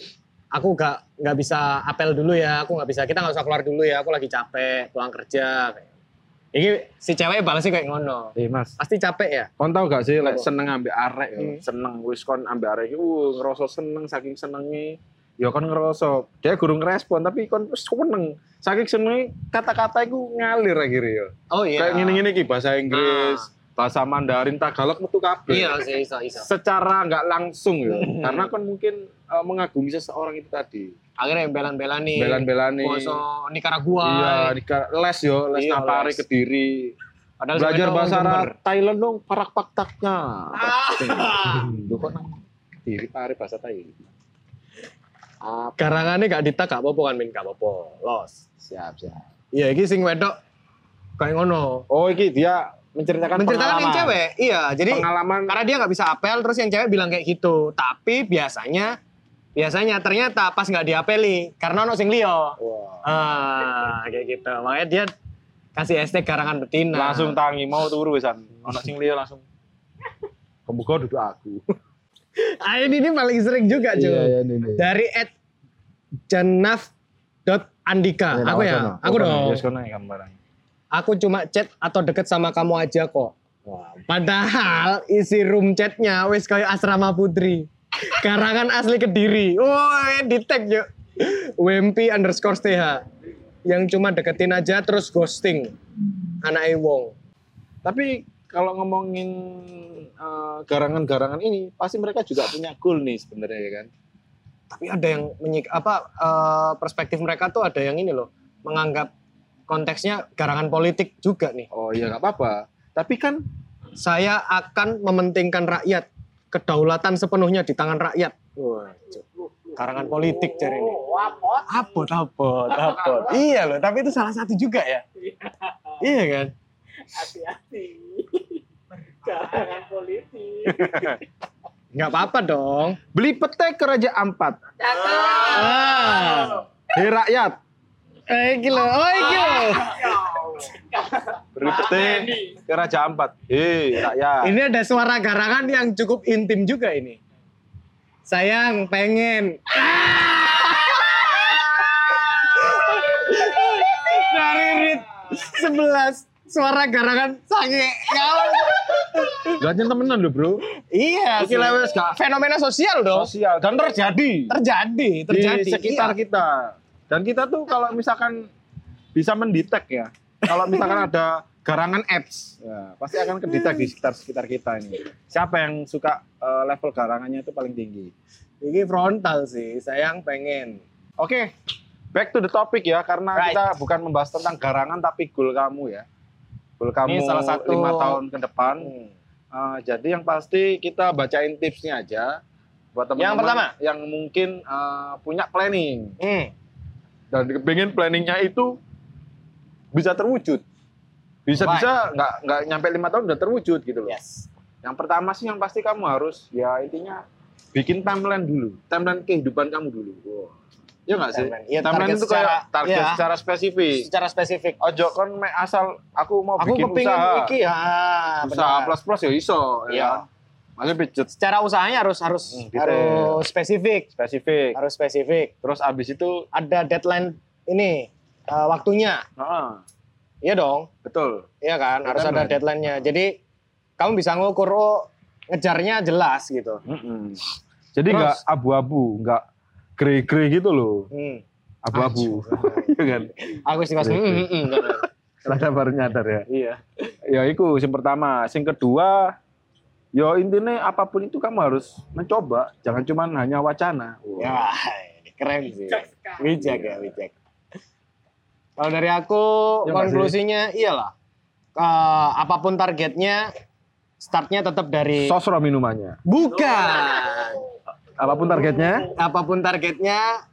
aku gak nggak bisa apel dulu ya, aku nggak bisa, kita nggak usah keluar dulu ya, aku lagi capek, pulang kerja. Iki si cewek balasnya kayak ngono. Eh Mas, Pasti capek ya? kon tau gak sih Apa? seneng ambek arek ya. Hmm. Seneng wis kon ambek arek uh, ngerasa seneng saking senenge. Ya kon ngerasa dia gurung ngerespon tapi kon seneng. Saking senenge kata-kata iku ngalir akhirnya ya. Oh iya. Kayak ngene-ngene iki bahasa Inggris, bahasa Mandarin, Tagalog metu kabeh. Iya sih, iso, iso. Secara nggak langsung ya. Karena kan mungkin eh, mengagumi seseorang itu tadi. Akhirnya yang belan-belan nih. Belan-belan nih. Poso Nicaragua. Iya, di les yo, les Iya, napari les. Kediri. Padahal Belajar bahasa Arab Thailand dong, parak paktaknya. Ah. Lu kok nang Kediri pari bahasa Thai. Apa? Garangannya gak ditak gak apa-apa kan Min, gak apa-apa. Los. Siap, siap. Iya, iki sing wedok kayak ngono. Oh, iki dia menceritakan Menceritakan yang pengalaman. cewek, iya. Jadi pengalaman karena dia nggak bisa apel, terus yang cewek bilang kayak gitu. Tapi biasanya, biasanya ternyata pas nggak diapeli, karena ono sing liyo. Wah. Ah, kayak gitu. Makanya dia kasih hashtag garangan betina. langsung tangi mau turu wisan. Ono sing liya langsung. Kemuka duduk aku. Ah, ini, ini paling sering juga, cuy. iya, ini. Dari at janaf.andika. aku ya, aku dong. Ya. Aku cuma chat atau deket sama kamu aja kok. Padahal isi room chatnya wis kayak asrama putri. Karangan asli Kediri. Woi, di tag yuk. WMP underscore STH. Yang cuma deketin aja terus ghosting. Anak Wong. Tapi kalau ngomongin eh, garangan-garangan ini, pasti mereka juga punya goal nih sebenarnya ya kan. Tapi ada yang menyik apa eh, perspektif mereka tuh ada yang ini loh. Menganggap konteksnya garangan politik juga nih. Oh iya nggak apa-apa. Tapi kan Saya akan mementingkan rakyat. Kedaulatan sepenuhnya di tangan rakyat. Wah, karangan politik cari ini. Apot, apot, apot. Iya loh, tapi itu salah satu juga ya. Iya kan? hati-hati jangan politik Nggak apa-apa dong. beli pete ke Raja Ampat. Ah. Hei rakyat, Eh, gila. Oh, gila. Beli pete ke Raja Ampat. Hei rakyat. Ini ada suara garangan yang cukup intim juga ini. Sayang, pengen. Dari Rit 11 suara garangan sange. Gak temenan loh bro. Iya, Iki lewes gak fenomena sosial dong. sosial dan terjadi Terjadi, terjadi. di sekitar Iya. kita. Dan kita tuh kalau misalkan bisa mendetek ya, kalau misalkan ada garangan apps, ya, pasti akan kedetek di sekitar sekitar kita ini. Siapa yang suka eh, level garangannya itu paling tinggi? Ini frontal sih, sayang pengen. Oke, back to the topic ya karena Right. kita bukan membahas tentang garangan tapi goal kamu ya. Goal kamu salah satu- lima tahun ke depan. Hmm. Eh, jadi yang pasti kita bacain tipsnya aja buat teman-teman Yang pertama. yang mungkin eh, punya planning Hmm. dan pengen planningnya itu bisa terwujud. Bisa-bisa nggak nggak nyampe lima tahun udah terwujud gitu loh. Yes. Yang pertama sih yang pasti kamu harus ya intinya bikin timeline dulu, timeline kehidupan kamu dulu. Wow. Ya nggak sih? Iya, timeline target itu kayak target iya. secara spesifik. Secara spesifik. Ojo kon mek asal aku mau Aku bikin usaha. iki ya. usaha benar. plus plus ya iso. Iya. Ya. Maksudnya budget Secara usahanya harus harus Hmm, detail. harus spesifik. spesifik. Harus spesifik. Terus abis itu, Ada deadline ini eh, waktunya. ah, Iya dong. betul. Iya kan? Ada Harus ada deadline-nya. Jadi kamu bisa ngukur oh ngejarnya jelas gitu. Mm-mm. Jadi nggak abu-abu, nggak grey-grey gitu loh. Hmm. Abu-abu. Iya kan? Aku sih mas. Hmm. Rada baru nyadar ya. Iya. Ya itu yang pertama. Yang kedua, ya intinya apa pun itu kamu harus mencoba. Jangan cuma hanya wacana. Ya, keren sih. Bijak ya, bijak. Kalau dari aku Ya konklusinya iyalah. Eh, apa pun targetnya, startnya tetap dari Sosro minumannya. bukan. Apa pun targetnya, Apa pun targetnya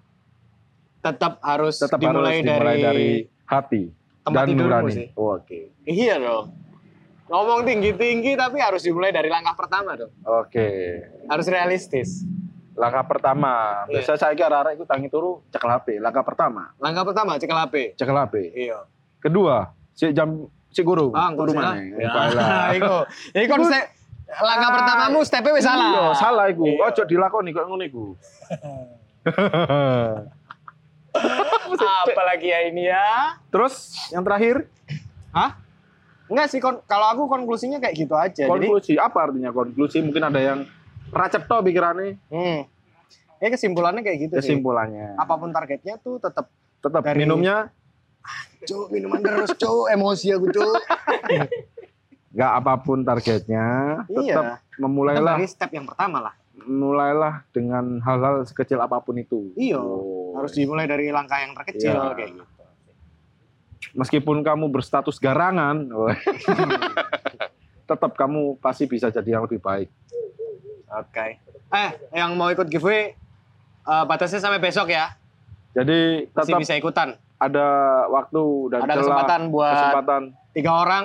tetap harus tetap dimulai, harus dimulai dari, dari, hati tempat dan tidurmu nurani. sih. Oh, Oke. Iya dong. Ngomong tinggi-tinggi tapi harus dimulai dari langkah pertama dong. Oke. Harus realistis. Langkah pertama. Iya. Biasa saya kira arek itu tangi turu cekel HP. Langkah pertama, Langkah pertama cekel HP. cekel HP. Iya. Kedua, si jam si guru. Bang, turu salah. maneh. Ya, iku. Iku step langkah pertamamu stepnya wis salah. Iya, salah iku. Iya. Ojo dilakoni kok ngono iku. Apalagi ya ini ya. Terus yang terakhir, Hah? Enggak sih, kalau aku konklusinya kayak gitu aja. Jadi, konklusi. Apa artinya konklusi? Mungkin ada yang racepto pikirannya, hmm. Ya kesimpulannya kayak gitu sih. kesimpulannya. Apa pun targetnya tuh tetap Tetap Dari- minumnya cuk minuman terus cuk emosi aku cuk. nggak apa pun targetnya, tetap iya. Memulailah dari step yang pertama lah. mulailah dengan hal-hal sekecil apa pun itu. Iya. Oh. Harus dimulai dari langkah yang terkecil Iya. kayak gitu. Meskipun kamu berstatus garangan, tetap kamu pasti bisa jadi yang lebih baik. Oke. Eh, yang mau ikut giveaway eh, batasnya sampai besok ya. Jadi Masih tetap bisa ikutan. ada waktu dan Ada celah, kesempatan buat kesempatan. tiga orang,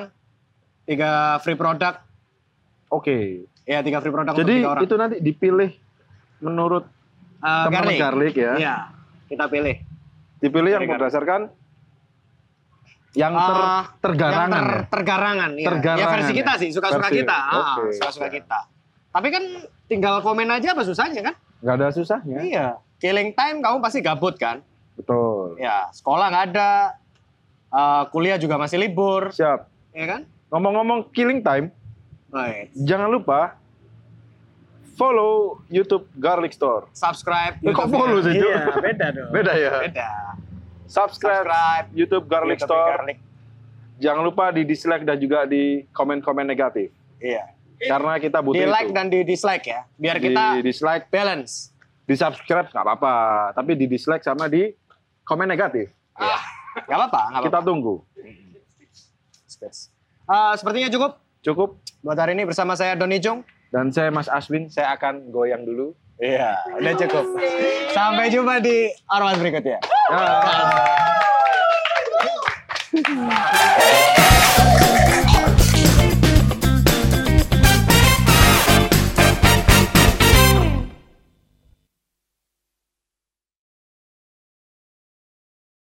tiga free product. Oke. Ya, tiga free product untuk Jadi tiga orang. itu nanti dipilih menurut Eh, teman-teman garlic. garlic ya. Iya, kita pilih. Dipilih yang garlic. berdasarkan yang ter, Ah, tergarangan yang ter- ya. tergarangan, iya. Tergarangan Ya versi ya. kita sih, suka-suka Versi. kita. Ah, Oke. suka-suka kita. Tapi kan tinggal komen aja apa susahnya kan? Nggak ada susahnya. Iya. Killing time kamu pasti gabut kan? Betul. Ya, sekolah nggak ada. Eh, kuliah juga masih libur, Siap. ya kan? Ngomong-ngomong killing time, Baik. jangan lupa follow YouTube Garlic Store. Subscribe. Eh, kok follow sih? Iya, beda dong. Beda ya? Beda. Subscribe, Subscribe. YouTube Garlic YouTube Store. Garlic. Jangan lupa di dislike dan juga di komen-komen negatif. Iya. Karena kita butuh Di like itu. dan di dislike ya, biar di kita dislike, balance. di subscribe nggak apa-apa, tapi di dislike sama di komen negatif. Iya. Gak apa-apa, gak Kita tunggu. Space. Eh, sepertinya cukup Cukup. buat hari ini bersama saya Doni Jung. Dan saya Mas Aswin, saya akan goyang dulu. Iya, udah cukup. Sampai jumpa di Arwan berikutnya. Ya.